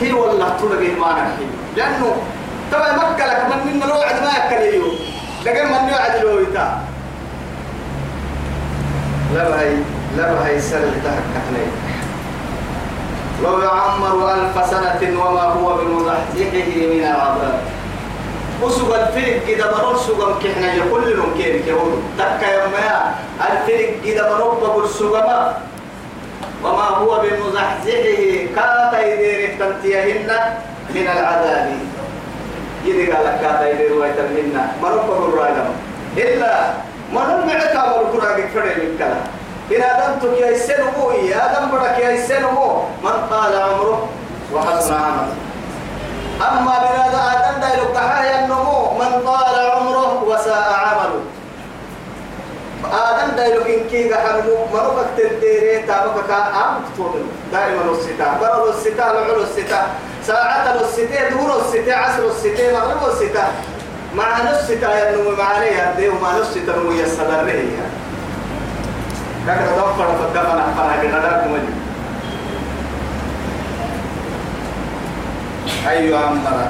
كي ولا تلقي ما نحكي لأنه تبع مكة لك من من الوعد ما يكليو لكن من يوعد له يتا لا بهي لا بهي سنة تحكي لو يعمر ألف سنة وما هو بمزحزحه من العذاب. وسوق الفرق كده مرور سوق كحنا يقول لهم كيف يقول. تكا يا الفرق كده مرور بقول سوق ما؟ وما هو بمزحزحه كاتا يدير تنتيهن من العذاب. يدي قال لك كاتا يدير ويتمهن مرور بقول راجم إلا معتا مرور كراجك فرق الكلام إن آدم يا يسنمو يا آدم برك يا يسنمو من طال عمره وحسن عمله. أما بنادى آدم دا يلقى النمو من طال عمره وساء عمله. آدم دا يلقى كي حنمو مرقك تديري تابك كا أم تطول دائما الستاء برد الستاء لعلو الستاء ساعة الستاء دور الستاء عصر الستاء مغرب الستاء مع الستاء ينمو معانيه دي ومع الستاء نمو يسدر كذا توفر فدفن أحفنا بغداك مجد أي أمر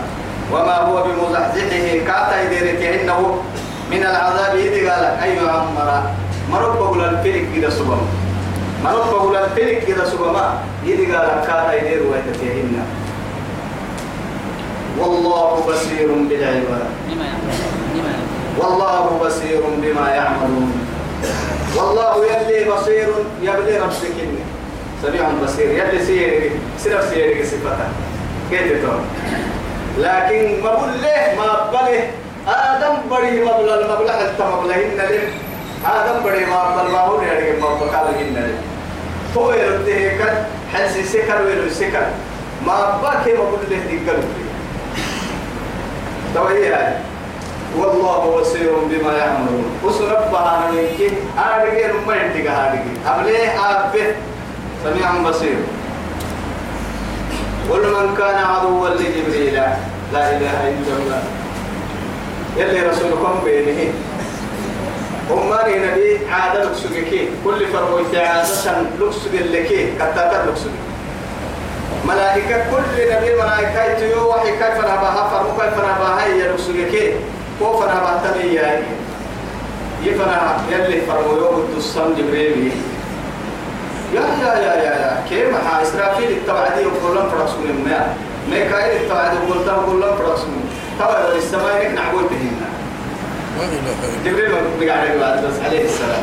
وما هو بمزحزحه كاتا يديرك إنه من العذاب إذ قال أي أمر مرب بقول الفلك كده سبما مرب بقول الفلك كده سبما إذ قال كاتا يدير ويتتهن والله بصير بالعباد والله بصير بما يعملون والله يلي بصير يبلي ربك سميع بصير يلي سيري سيرف سيري صفته كيف تقول لكن ما بقول ما بله آدم بري حتى ما بلا إن له آدم بري ما بلا ما هو يعني ما بقال له هو يرده كان حس سكر ويرو سكر ما باكي ما بقول له تقول توهي والله بصير بما يعملون وسربها منك آدقي رمى انتك آدقي أبليه آبه سميع بصير قل من كان عدوا لجبريل لا إله إلا الله يلي رسولكم بينه أماني نبي عادة لكسوكي كل فرويت عادة لكسوك لكي كتاتا لكسوك. ملائكة كل نبي ملائكة يتيو وحي كيف نباها فرمو كيف نباها هي لكسوكي كوف أنا بعتني يا يفنا يلي فرمو يوم الدسام جبريل. يا يا يا يا يا. كيف ها إسرافيل التوعدي وكل لهم فرسون ما ميكائيل التوعدي وكل لهم فرسون توا السماء نحن نقول بهنا جبريل بقى عليه بس عليه السلام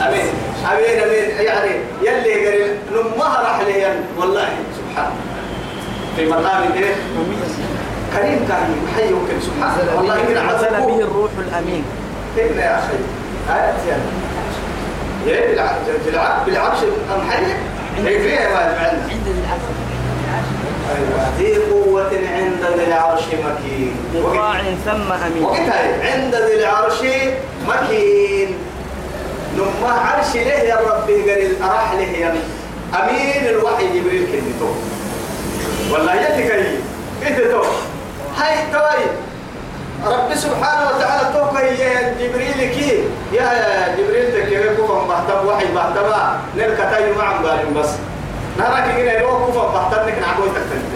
أمين أمين أمين يعني يلي قريب نمها راح لي والله سبحان في مقام إيه كريم كان حي وكل سبحان الله والله من نزل به الروح الامين كيف يا أخي آيات يعني بالعكس بالعكس ام حي عند العصر أيوه ذي قوة عند ذي العرش مكين. مطاع ثم أمين. وقتها عند ذي العرش مكين. نما عرش له يا ربي قال أراح له يا أمين. الوحي جبريل كنتو والله يدك هي إيه تو هاي توي رب سبحانه وتعالى توك هي جبريل كي. يا يا جبريل تكير كفن بحتم وحي بحتم نلك تاي مع بالين بس. نراك هنا لو كفن بحتم نك نعبوي تكتنت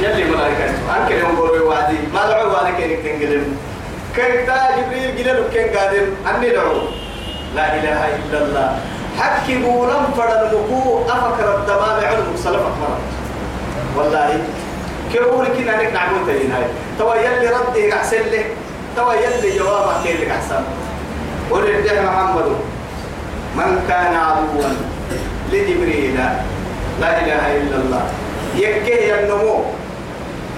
يلي ملائكة أنك يوم قولوا وعدي ما دعوا وأنا كينك تنقلم كيف تا جبريل قلنا كين قادم أني دعو لا إله إلا الله. حكي بولم فرد مكو أفكر الدمام علم سلفك مرة والله كيف أقول كنا نك نعمل تين هاي؟ توا يلي ردي أحسن لك. توا يلي جوابك لك أحسن ولله محمد من كان عدوا لجبريل. لا إله إلا الله. يكيه النمو.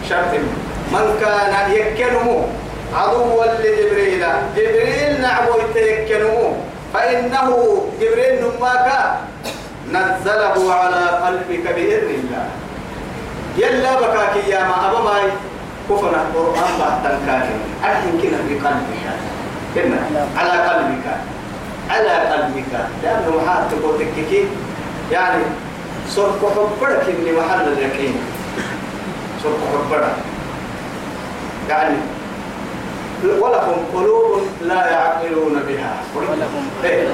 شرط. من كان يكنمو عدوا لجبريل. جبريل نعبو يتيكنمو فإنه جبريل نماك. نزله على قلبك بإذن الله. يلا بكاك يا ما أبا ماي. كفنا القرآن بعد كاكي أحن كنا بقلبك على قلبك. على قلبك. لأنه محال تقول تككي يعني صرف حبرك إني محل اليقين صرف حبرك يعني ولهم قلوب لا يعقلون بها. ولهم إيه.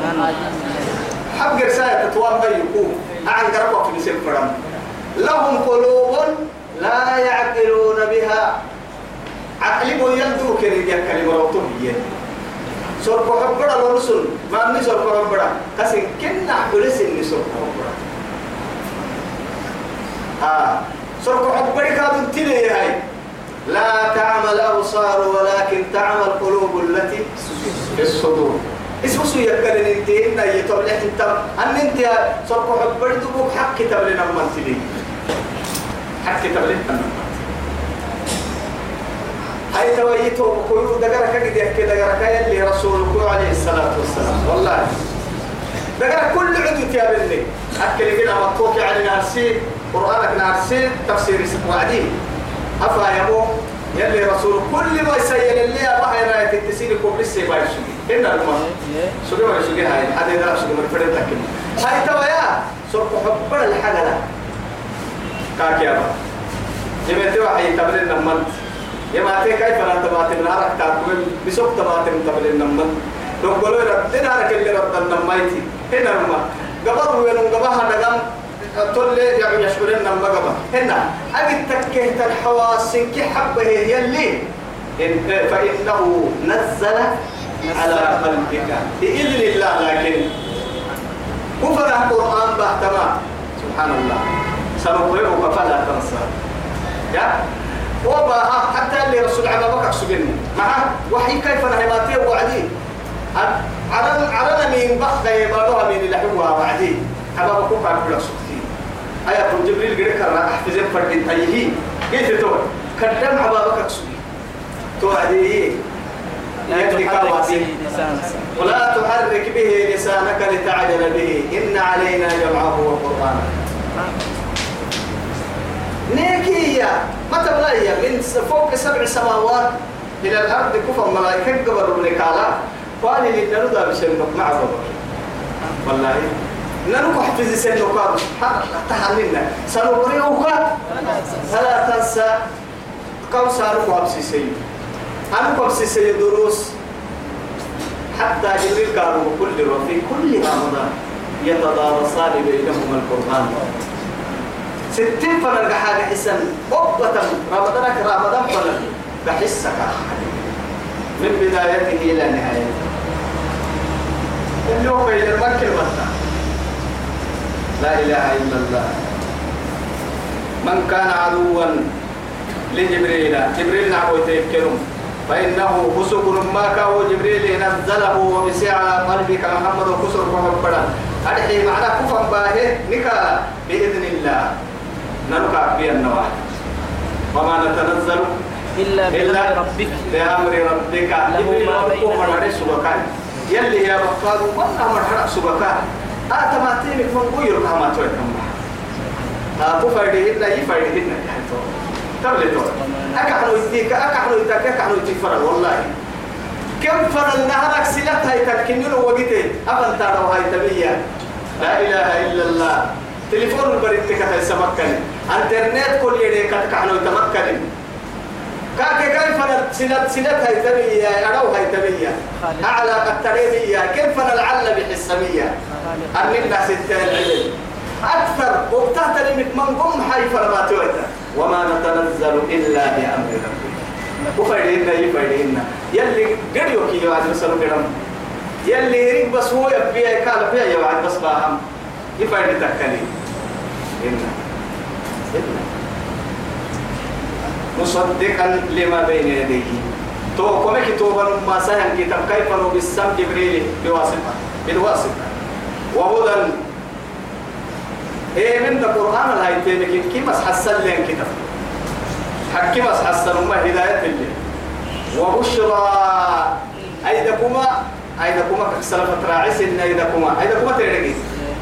حق رسالة تتوان بيكو عن قربة في فرم. لهم قلوب لا يعقلون بها. عقلي بو يندوك كلمة روتوبية هي سور كحبرا لرسل ما من سور كحبرا كسين كنا حلس إني سور كحبرا آه. سور كحبرا كادو تلي هاي. لا تعمل أبصار ولكن تعمل قلوب التي في الصدور. اسمه سو يكرن انت ان يتولى انت أن انت سرق حبر دبوك حق تبلنا من تلي. حق تبلنا هاي تويتو كل دقرك قد يحكي دقرك يلي رسولك عليه الصلاة والسلام. والله. دقرك كل عدو تيابني أكل كده مطوك على نارسي قرآنك نارسي تفسير وعدي. أفا يمو يلي رسول كل ما يسيل اللي الله يرايك التسير كوب لسه باي سوي إن الماء سوي ما سوي هاي هذا يدرس سوي من فرد لكن. هاي تويا سوق حبر الحاجة لا. كاك يا با جمعت وحي تبلين نمت يا ما تي كيف لا تبات نارك تاكل بسوق تبات تبلين نمت لو قالوا رد نارك اللي رد النمايتي هنا الماء قبض وين قبضها نقام تقول لي يعني يشكرين نما قبا هنا. أجد تكهت الحواس كي حبه يلي. إن فإنه نزل على قلبك. بإذن الله لكن كفر القرآن بعدما سبحان الله. سنقرئك فلا تنسى. يا وبا حتى اللي رسول عبا بكر سجن معه وحي كيف نهماتي وعدي. على على من بخ يبالوها من اللي حبوها وعدي. عبا بكر بعد سكتي أيا كن جبريل قال كرنا أحفظ فرد أيه قلت تو كدم عبا بكر سجن تو عدي لا تحرك به لسانك. ولا تحرك به لسانك لتعجل به. إن علينا جمعه وقرآنه. نيكية ما تبلايا من فوق سبع سماوات. إلى الأرض كفر ملائكة قبل نكالا قال لي نرضى بسنك مع بابا والله. ننك حفظ سنك تحملنا سنقرئك فلا تنسى. كوسارك وابسي سيد أنا وابسي سيد دروس. حتى جبريل قالوا كل وفي كل رمضان يتدارسان بينهما القرآن. ستين فلن حاجة حسن أبة رمضانك رمضان فلن بحسك. من بدايته إلى نهايته. اللي هو بين المكة والمكة لا إله إلا الله. من كان عدوا لجبريل جبريل نعبو يتذكرون فإنه فسق ما كاو جبريل نزله ومسي على قلبك محمد وكسر محبدا أرحي معنا كفا باهي نكا بإذن الله. نركع في النواحي وما نتنزل إلا إلا بأمر ربك. بأمر ربك. له ما بين سبكان. يلي يا بقال وأنا مرحبا سبكان. آتا ما تينك من قير كما توي كما آتا فردهن يفردهن تبلتو أكحنو يتيك أكحنو يتاك أكحنو يتيك فرل والله. كم فرل نهرك سلت هاي تكنين وقتي؟ أبن تارو هاي تبيا. لا إله إلا الله. تليفون البريد هاي سمكني انترنت كل يدي كحنو يتمكن. كاكي كيف سلت سلت هاي تبيا أرو هاي تبيا أعلى قتريبية كيف نلعل بحسمية؟ أن الناس التالعين أكثر. وقتها من قم حي فرما تويتا وما نتنزل إلا بأمر ربك وفرينا يفرينا يلي قريوك يا عاد بسلو قرم. يلي يريك بس هو يبيع قال فيها يا عاد بس باهم. يفرد تكني إنا. إنا مصدقا لما بين يديه. تو كمك توبا ما سهم كتاب كيف بالسم جبريل بواسطة بالواسطة. وهدى. إيه من القرآن الهاي تينك كي مس حسن لين كتاب حكي مس حسن ما هداية اللي. وبشرى. أيدكما أيدكما كسر فتراعس إن أيدكما. أيدكما تريدك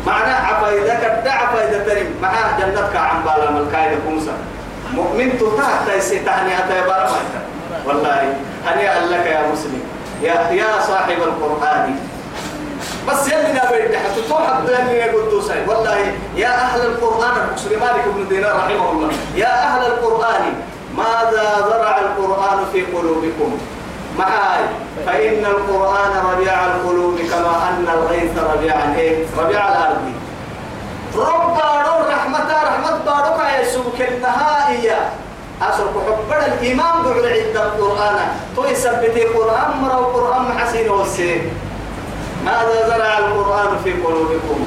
معنى عفايدة كدا عفايدة تريم مع جنتك عن بالا ملكايدة كمسا مؤمن تتحت يستهني أتى بارا والله هنيئا لك يا مسلم. يا يا صاحب القرآن. بس يلي نبي حتى توحد يلي قدوس والله يا أهل القرآن المسلم مالك بن دينار رحمه الله. يا أهل القرآن ماذا زرع القرآن في قلوبكم؟ معاي. فإن القرآن ربيع القلوب كما أن الغيث ربيع؟ ربيع الأرض. رب بارو رحمة رحمة بارك يا سوك النهائية أسرق حبنا الإيمان بعد عند القرآن. تو يثبت القرآن مرة القرآن محسين والسين ماذا زرع القرآن في قلوبكم؟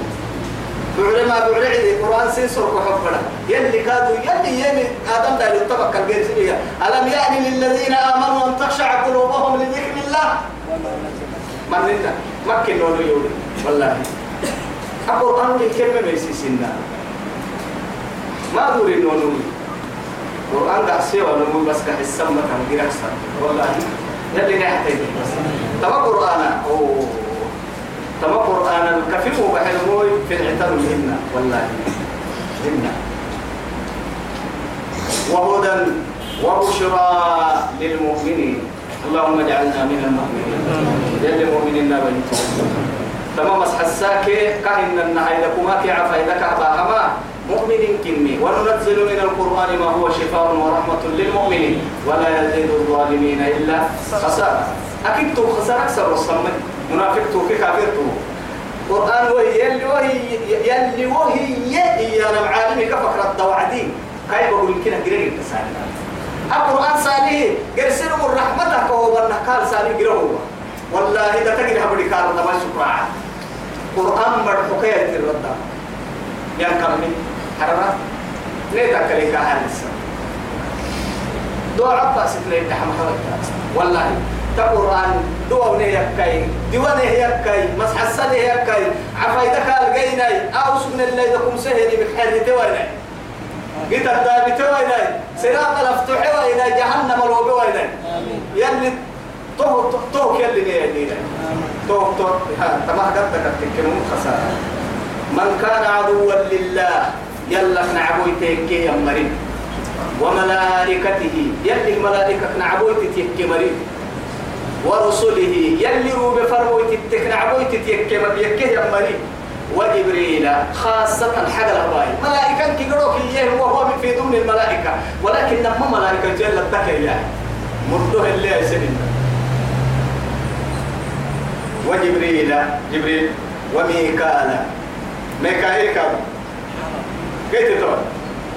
بعد ما بعد عند القرآن سين سرق حبنا يلي كادوا يلي يلي آدم دا يتبقى الجنسية ألم يعني للذين آمنوا أن تخشع قلوبهم لذكر الله من لنا مكن نونو يولي والله القرآن الكلمة بيسيسنا ما دوري نونو القرآن قاعد سوى نمو بس كان السمة كان غير أكثر والله يلي نحتاج بس تما قرآن أو تما قرآن الكفيف وبحلموي في العتاب منا والله منا وهدى وبشرى للمؤمنين اللهم اجعلنا من المؤمنين. يلي مؤمنين نبني تمام مسحساك كهن النهاية لكما كي عفايدك عباهما مؤمن كني. وننزل من القرآن ما هو شفاء ورحمة للمؤمنين. ولا يزيد الظالمين إلا خسارة. أكيد تو خسارة أكثر الصمد منافق تو كافر تو. قرآن وهي يلي وهي يلي وهي يا معالمي كفكرة دوعدين كيف بقول كنا قريب التسالي القرآن سالي قرسل من رحمتك وهو بالنقال سالي قرهو والله إذا تجري هبري كار ما شكرا قرآن مرحوكية الرد. يا كمي حررات ليه تكلي كهان السنة دعاء عباس تلاقي تحمل والله تقرآن دوا ونه يكاي دوا نه يكاي مسحسن يكاي عفايدك الجيناي أو سمن الله دكم سهلي بحر تويناي قلت الداب تويناي صراط الفتح وإلى جهنم الوب وإلى يلي تو تو يلي نيا تو تو ها تما قدك تكلم خسارة. من كان عدوا لله يلا نعبوي تيكي يا مريم وملائكته يلي الملائكة نعبوي تيكي مريم ورسله يلي روب فرموي تتك نعبوي تيكي مريم يا مريم وجبريل خاصة حاجة الهواي. ملائكة كي قروك إياه وهو في ضمن الملائكة. ولكن لما ملائكة جل التكي يعني مرده اللي يسلم وجبريل جبريل. وميكالا ميكائيل كم كيف تقول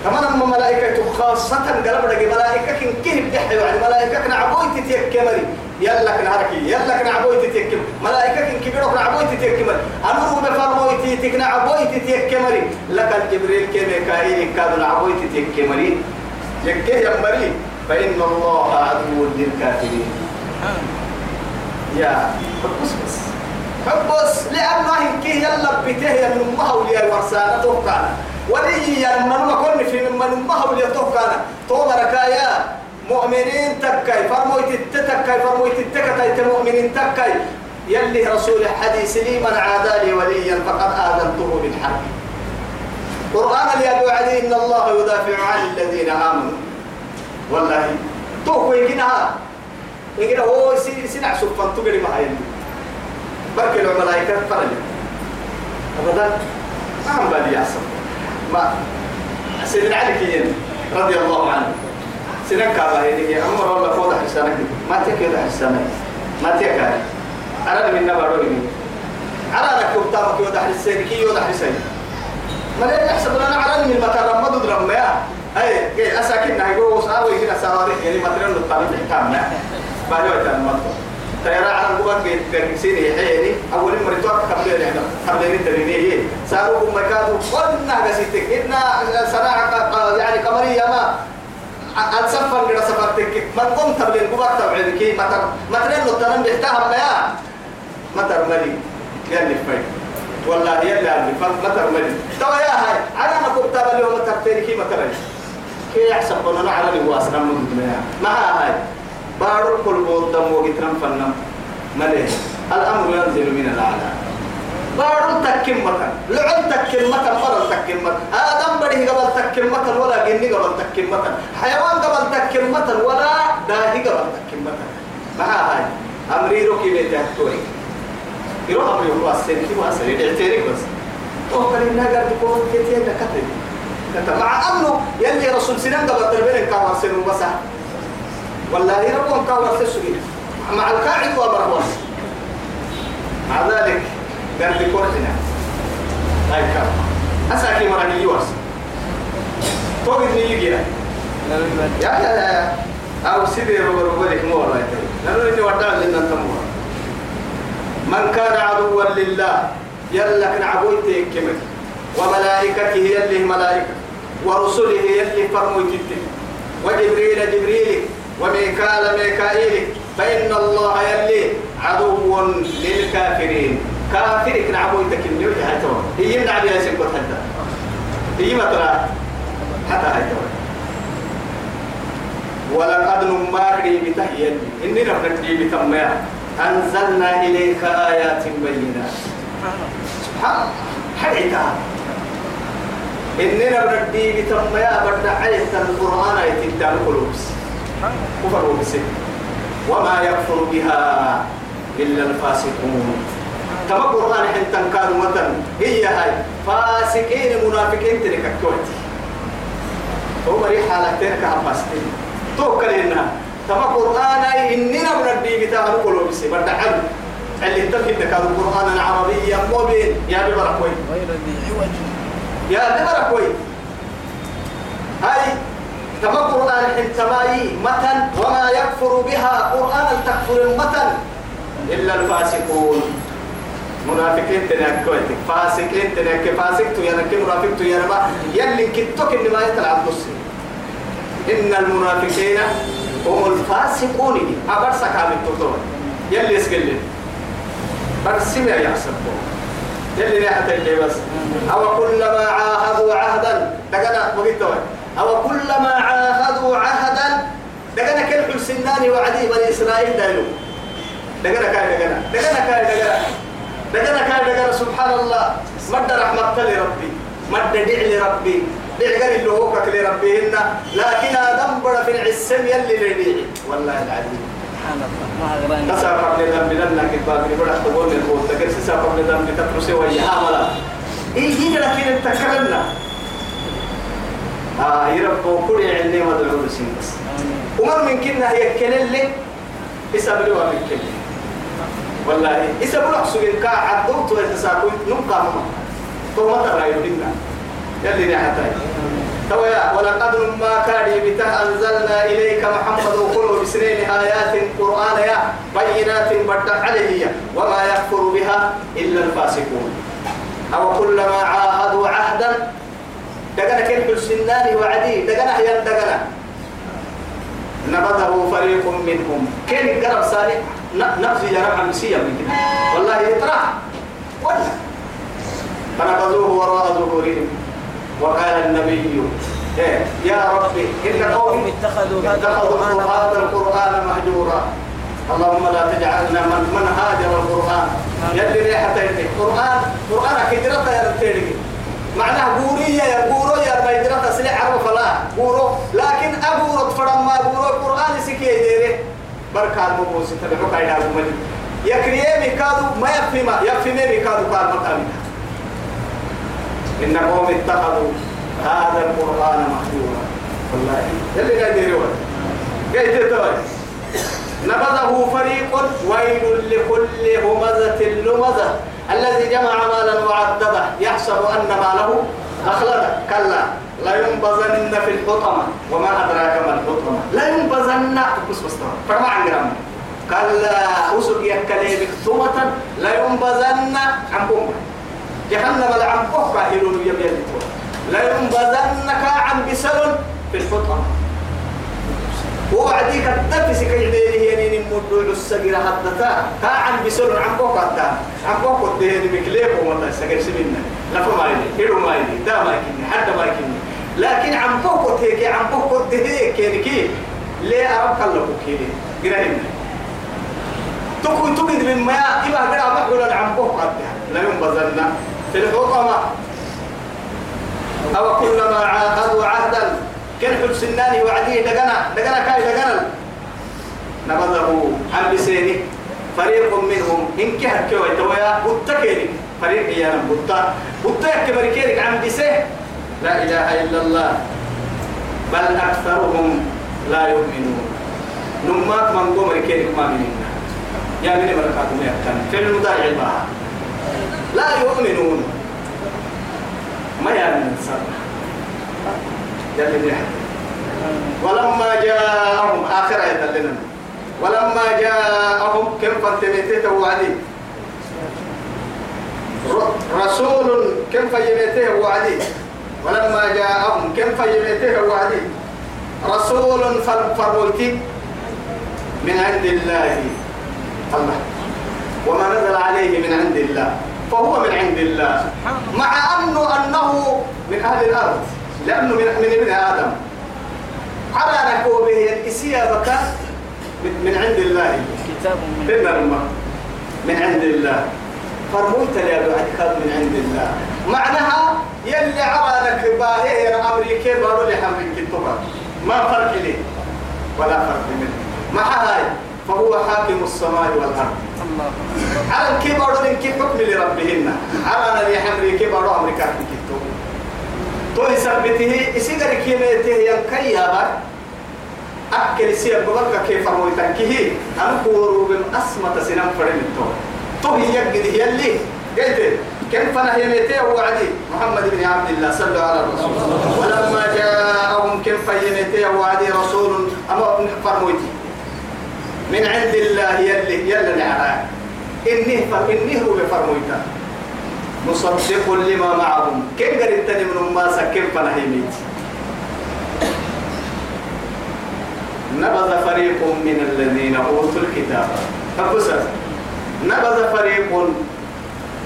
كمان أما ملائكة خاصة قلب لك ملائكة كن كيف بيحيوا يعني ملائكة كنا عبوي تتيكمري يلا كنا هركي يلا كنا عبوي تتيكم. ملائكة كبيرة كنا عبوي تتيكمري أمروا بفرموي تتيكنا عبوي تتيكمري لك الجبريل كميكائيل كانوا عبوي تتيكمري يكيه يمري فإن الله عدو للكافرين. يا بس. بس. حبس لأنه هنكي يلا من أمها وليا ورسانة توقعنا ولي يا من ما كن في من أمها وليا توقعنا تومرك يا. مؤمنين تكاي فرمويت تتكاي فرمويت تكاي مؤمنين تكاي. يلي رسول الحديث لي من عادى لي وليا فقد آذنته بالحرب. قرآن اللي أبو علي إن الله يدافع عن الذين آمنوا. والله توقي كنا يقول هو سنع سفن تقري معي بركي الملائكة فرج أبدا ما هم بالي يحصل ما سيدنا علي كيين رضي الله عنه. سنن كابا هيدي أمر الله فوضح حسانك ما تكيد حسانك ما تكيد أنا من نبارو يمي أنا لك كتابك يوضح حسانك يوضح حسانك ما لا يحسب لنا على من المطار ما تدرم يا أي كي أساكن نهجو وسأوي كنا سواري. يعني ما ترى الطبيب حكامنا بعد وقت المطار تيرى على القوات قيد كرسين يحيني أول مرة توقع قبل يعني قبل الدليل هي. ساروا مكادو قلنا قسيتك إن صناعة يعني قمرية ما. أتصفر كده سفرتك ما تقوم تبلي القوات تبعدك ما تر ما ترى له تنام بيحتاها ما ما ترملي قال لي فاي. والله يلا اللي ما ترملي توا يا هاي. أنا ما كنت تبلي وما ترتيني ما ترى كي يحسب أنا على اللي هو أصلا من ما هاي. بارو كل بودم وقترم فنم. مليه الأمر ينزل من الأعلى. بارو تكم مكان لعن تكم مكان مرة تكم مكان. آدم بديه قبل تكم مكان ولا جني قبل تكم مكان. حيوان قبل تكم مكان ولا داهي قبل تكم مكان. ما هاي؟ أمري روكي بيتهتوي يروح أمري هو السنة ما سريع اعترف بس توكل إنها قد تكون كتير كتير. مع أنه يلي رسول سنان قبل تربين كان سنو بس والله ربهم كاور تسوي مع القاعد وبرهوس مع ذلك قال بكورتنا هاي كام أساكي مراني يوس توقد نيجي يا يا يا أو سيدي ربا ربا لك مو والله يتري لأنه إني ودع لنا تمور من كان عدوا لله يلا كن عبويته كمك وملائكته يلي ملائكة ورسله يلي فرمويتك وجبريل جبريل وميكال ميكائيل فإن الله يلي عدو للكافرين كافرك نعبويتك اللي وجهها توا هي من عبيها سنكت حتى هي ما ترى حتى هاي توا ولقد نماري بتهيئ إننا بنتي بتميا أنزلنا إليك آيات بينات. سبحان حيتا إننا بنتي بتميا بدنا عليه القرآن يتدان قلوبس كفر وبسك وما يكفر بها إلا الفاسقون. كما قرآن حتى كانوا وطن هي هاي. فاسقين منافقين تلك الكوتي هو مريح حالتين كهباستين توكلنا تما قرآن إننا بنبي بتاع القلوب سي بدع عبد اللي تفيد كان القرآن العربي مبين. يا ببركوي يا ببركوي هاي تما قرآن حنتماي متن. وما يكفر بها قرآن. تكفر متن إلا الفاسقون. منافقين تنكوتك فاسقين تنك فاسق تو ينك منافق تو ينما يلي كتوك إنما يتلعب نصي. إن المنافقين هم الفاسقون. أبر سكام التطور يلي يسقلين برسم يا يحسبون يلي ريحة اللي بس. أو كلما عاهدوا عهدا. دقنا وقلت أو كلما عاهدوا عهدا. دقنا كل سناني وعدي بني إسرائيل دايلو. دقنا كاي دقنا. دقنا كاي دقنا. سبحان الله مد رحمة لربي مد دع لربي دع قال اللي هو كل ربيهن لكن آدم بڑا في العسم يلي لديعي والله العظيم. سبحان الله ما أغراني نسا قبل ذنب لنا كتاب بڑا تقول من قول تقول سسا قبل ذنب تترسي ويا. عملا إيه لكن انتكرنا آه يربو كل علمي مدعو بسنس ومر من كنا هي كلل يسبلوا من كلل والله يسبلوا حسوين كا عدوت ويتساقوا نبقى هم تو ما ترى يدنا يلي نحتاج تويا ولقد ما كان بتا أنزلنا إليك محمد وقلوا بسنين آيات قرآن يا بينات بدأ عليه وما يكفر بها إلا الفاسقون. أو كلما عاهدوا عهدا دقنا كلب السنان وعدي دقنا هي دقنا. نبذه فريق منهم. كان قرب صالح؟ نفسي يا من كده. والله يطرح. ولا فنبذوه وراء ظهورهم وقال النبي إيه يا ربي إن قومي اتخذوا هذا القرآن مهجورا. اللهم لا تجعلنا من من هاجر القرآن. يلي ريحة القرآن قرآن كدرة يا رتيري معناه قورية يا قورو يا ما سلع عرب فلا قورو. لكن أقورو تفرم ما قورو القرآن سكي يديري بركة المبوس تبعوك عينا أبو يا كريمي كادو ما يفهم ما يفهم مي كادو قال مقامي إن قوم اتخذوا هذا القرآن مهجورا والله يلي قاعد يروي قاعد يتوي نبذه فريق ويل لكل همزة لمزة الذي جمع مالا وعدده يحسب أن ماله أخلده كلا لا ينبذن في الحطمة. وما أدراك ما الحطمة. لا ينبذن. بس بس فرما عن جرام. كلا أسق يكلي بكتومة لا ينبذن. عن بوم جهنم العم بوكا يبيل لا ينبذن كعن بسل في الحطمة. وعديك الدفس كيديني هي نين مدو السجيرة حدتا تا عن بسر عن بوك حتى عن مكليب وما تسجل سمنا لفه ما يدي. هيرو ما يدي. دا ما يكني حد ما يكني لكن عن بوك تيك عن بوك الدهن كيني كي ليه أرب كله كيني جرهن تكون تجد من ما إما قرأ محولا عن بوك لا ينبذلنا في الحطمة أو كلما عاهدوا عهدا كان سناني وعديه دقنا دقنا كاي دقنا نبذه عن بسيني فريق منهم إن كهر كوي تويا بطكيني فريق يا نم بطا بطا كبركيرك عن بسيه لا إله إلا الله. بل أكثرهم لا يؤمنون. نمات من قوم ركيرك ما مننا يا من بركاتهم يا كان في الباها لا يؤمنون. ما يعني سر. يلي نحن ولما جاءهم آخر آية لنا ولما جاءهم كم فانتميته وعدي رسول كم فيميته وعدي ولما جاءهم كم فيميته وعدي؟ رسول فرموتي من عند الله. الله. وما نزل عليه من عند الله. فهو من عند الله. مع أنه أنه من أهل الأرض. لأنه من من ابن آدم. على نكوبه الإسيابة من عند الله. كتاب من من من عند الله. فرموت يا بعد من عند الله. معناها يلي عرانك باهي أمريكا بارو لحمل كتبه ما فرق لي. ولا فرق منه مع هاي فهو حاكم السماء والأرض. على الكبر لك حكم لربهن على أن يحمل كبر أمريكا كتب تو يثبته يسير كيمته ينكيا بك أكل سير بلغك كيف مويتنكه أنا كورو بم أسمة سنم فرمتو. تو هي يجد هي اللي. قلت هي ميتة وعدي محمد بن عبد الله صلى على الرسول. ولما جاءهم كم فيميتة وعدي رسول أما فرمويتي من عند الله يلي يلا نعرى إنه إنه هو بفرمويتا مصدق لما معهم. كم قريت من فنا هي ميتة نبذ فريق من الذين أوتوا الكتاب. فقصر نبذ فريق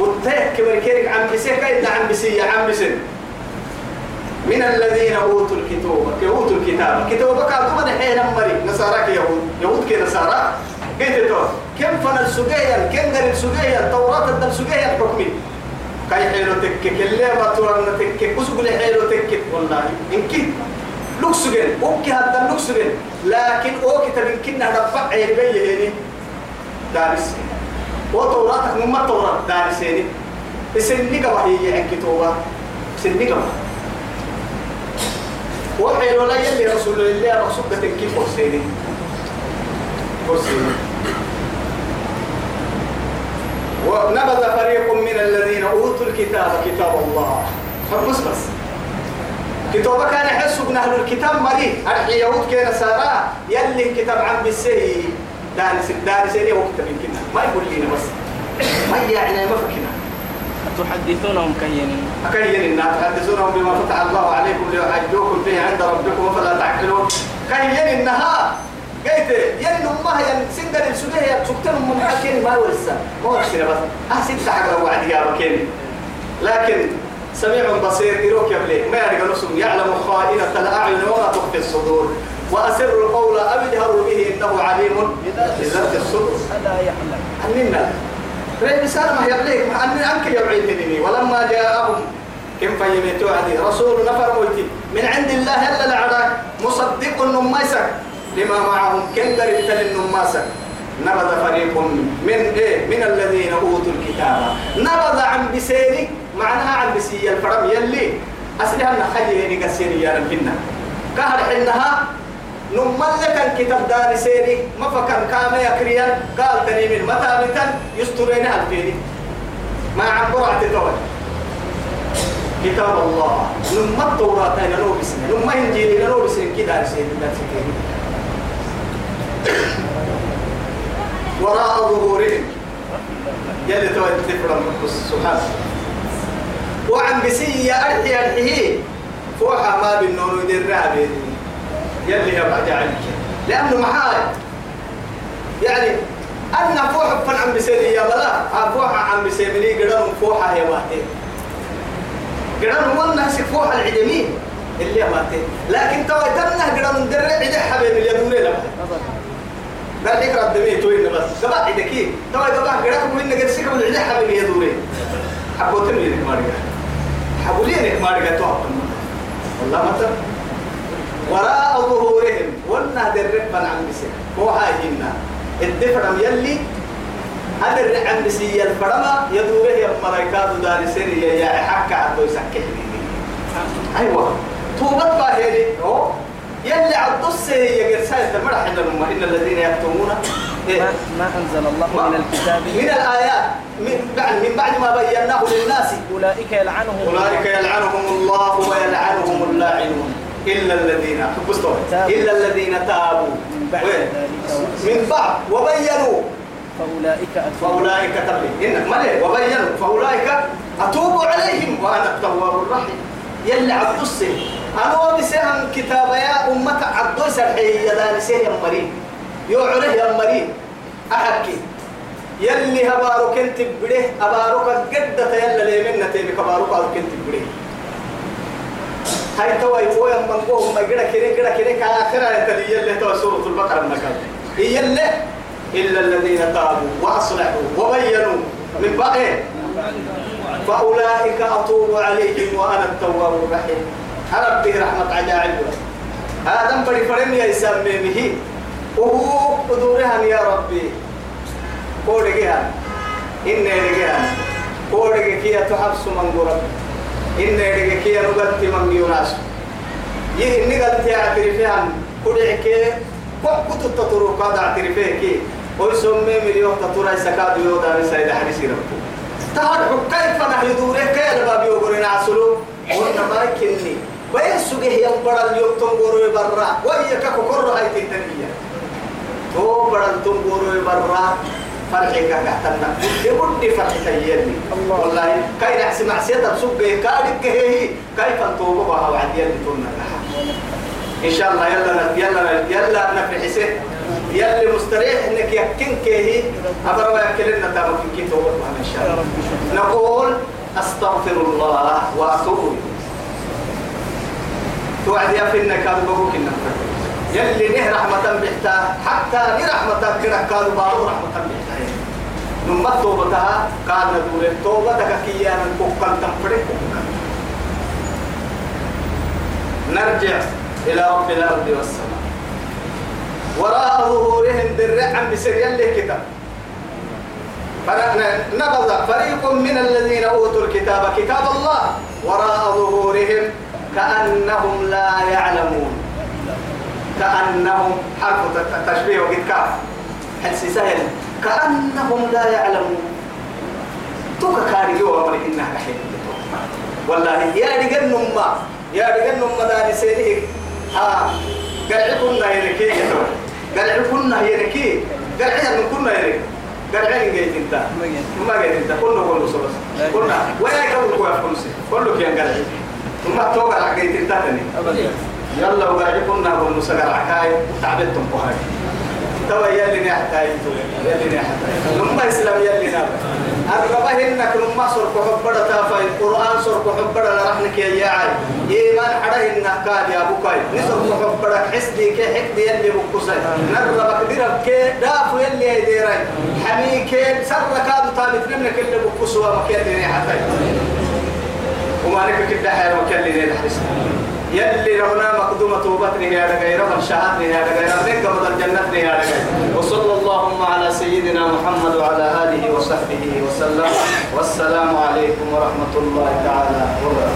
بتك كبر كيرك عم بسيك إذا عم بسي عم بسن من الذين أوتوا الكتاب أوتوا الكتاب. كتابك أدوما حين مري نصارى يهود يهود كي نصارى. قلت تو كم فن السجيا كم قال السجيا التوراة الدم سجيا الحكمي كاي حيلو تك كل ما تورن تك كسب حيلو تك والله إنك لوكسجن أوكي هذا لوكسجن لكن أوكي تبين كنا رفع عيبي هني دارس وتوراتك مما تورات دارسيني السنة قبل هي عن كتوبة سنة قبل وحي ولا يلي رسول الله رسول كيف قرسيني قرسيني ونبذ فريق من الذين أوتوا الكتاب كتاب الله. فبس بس. كتابة كان يحسوا من أهل الكتاب مري أرحي يهود كان سارا يلي كتاب عن بالسهي دارس دارس لي وقت من كنا؟ ما يقول لي بس. ما يعني ما فكنا. تحدثونهم كين أكين الناس تحدثونهم بما فتح الله عليكم ليحجوكم فيه عند ربكم فلا تعقلون. كين إنها قلت ين ما هي سندر السودية تكتن من حكين ما ورسا ما ورسا بس. أحسن حق وعد يا بكين لكن سميع بصير يروك يبلي ما يرجع يعلم خائنة الأعين وما تخفي الصدور. وأسر القول أو اجهر به إنه عليم بذات الصدور ألا يعلم أننا رأي بسال ما يبليك أن أنك يبعيدني ولما جاءهم كم فيميتوا عدي رسول نفر موتي من عند الله إلا العراك مصدق النماسك لما معهم كم قريت للنماسك نبذ فريق من إيه؟ من الذين أوتوا الكتاب. نبذ عن بسيرك معناها عن بسي الفرم يلي. أسلها نخلي هني قسيني يا ربنا. كهر حنها نملك الكتاب دار سيري ما فكان كام يكريا قال تني من متى متى يسترين هالفيني ما عبر اعتقاد كتاب الله نما التوراة هنا نو بسنة نما إنجيل نو بسنة كده دار سيري دار سيري وراء ظهورهم يلي تو تفرم سبحان وعن بسية أرحي أرحيه فوحة ما بالنور يدير رابي يلي يبقى عنك لأنه محال يعني أنا فوحة فن عم بسيري يا بلا فوحة عم بسيري قدام فوحة هي واحدة قدام وأنا هسك فوحة العدمين اللي ماتين لكن تو تمنه قدام ندرع عدة حبيب اليدوري لما قال لك رد مي توين بس. قبا عدكي تو قبا قدام من نقدر سكب العدة حبيب اليدوري حبوتن لك مارجا حبولينك مارجا تو والله مثلا وراء ظهورهم. وأنا درب عن بسي هو هاينا الدفرم يلي. هذا عن بسي الفرما يدوره يا ملائكات دار سري يا حق عدو يسكح أيوه. توبت باهري هو يلي عبد السي يا قرساية المرح إن إن الذين يكتمون. إيه؟ ما, ما أنزل الله من الكتاب. من الآيات. من بعد من بعد ما بيناه للناس. أولئك يلعنهم أولئك يلعنهم الله ويلعنهم اللاعنون. إلا الذين. إلا الذين تابوا. من بعد وبينوا. فأولئك أتوب. فأولئك تبلي. إن ملئ وبينوا. فأولئك أتوب عليهم. وأنا التواب الرحيم. يلي عبد السن أنا بسهم كتاب يا أمة عبد السرحي يدان سيه مريم. يوعره يا مريم. أحكي. يلي هبارك انت بده أبارك قد يلا لي من تيبي كبارك أبارك انت بده هاي توا يفوي من قوم ما قرا كده كده كده كآخرة يتلي يلي توا سورة البقرة النكال يلي إلا الذين تابوا وأصلحوا وبينوا من بعد فأولئك أتوب عليهم وأنا التواب الرحيم ربي رحمة عجائب هذا بدي فرم يا به وهو قدورها يا ربي قولها إن رجعها قولك كي تحبس من قرب إن رجع كي نقلت من يوناس يه إني قلت يا اعترفها قولك كنت تطرق هذا اعترفه كي ويسمي مليون تطرق سكاد يودا سيد حديث ربه تعرف كيف نحن دوره كيف الباب يقولون عسلو قلنا ما كني وين سجه ينبر اليوم تنقروا برا ويا كاكو كرة هاي تنتمية تو برا تنقروا برا فرحك كحتنا بدي يلي الله. والله كاي نحس معصية بسجه كارك هي كيف توبوا وعد يلي تنا إن شاء الله يلا يلا يلا نفرح سه يلي مستريح إنك يكن كهي. أبرا يكلنا تامك كي توبوا إن شاء الله. نقول أستغفر الله وأتوب توعد يا فينا كانوا بقولك يلي نه رحمة بحتا حتى نه رحمة كده كانوا بارو رحمة بحتا نمت توبتها كان دور توبتك كي أنا كوكل تنفرق نرجع إلى رب الأرض والسماء وراء ظهورهم درع بسر يلي كتاب نبذ فريق من الذين اوتوا الكتاب كتاب الله وراء ظهورهم كانهم لا يعلمون كانهم حرف تشبيه وقد كاف سهل كأنهم لا يعلمون. توك كاري يوم إنها كحيل والله يا رجال نما يا رجال نما داني سيدي ها كنا يركي. قال كنا يركي. قال من كنا يركي. قال عين جيت انت. ما جيت انت. كله كله سبس كنا. وين كم في كل كله كيان قال ثم توقع جيت انت تاني. يلا كنا كله سجل عكاي تعبتم بهاي توا يلي نحتاج يلي نحتاج لما إسلام يلي ناب الربا هنك لما صرف حبڑا تافا القرآن صرف حبڑا لرحنك يا ياعي. إيمان حدا هنك كاد يا بوكاي نصرف حبڑا حسدي حكدي يلي بكوساي. نربا كديرك كي دافو يلي يديراي حمي كي سر كادو تابت نمنا كل بكوسوا مكيا ديني حتاي وما نك كده حير وكل لي الحسن يلي ربنا مقدومة توبتني يا رجال رب شهادني يا رجال ربك قبل الجنة يا رجال وصلى اللهم على سيدنا محمد وعلى آله وصحبه وسلم. والسلام عليكم ورحمة الله تعالى وبركاته.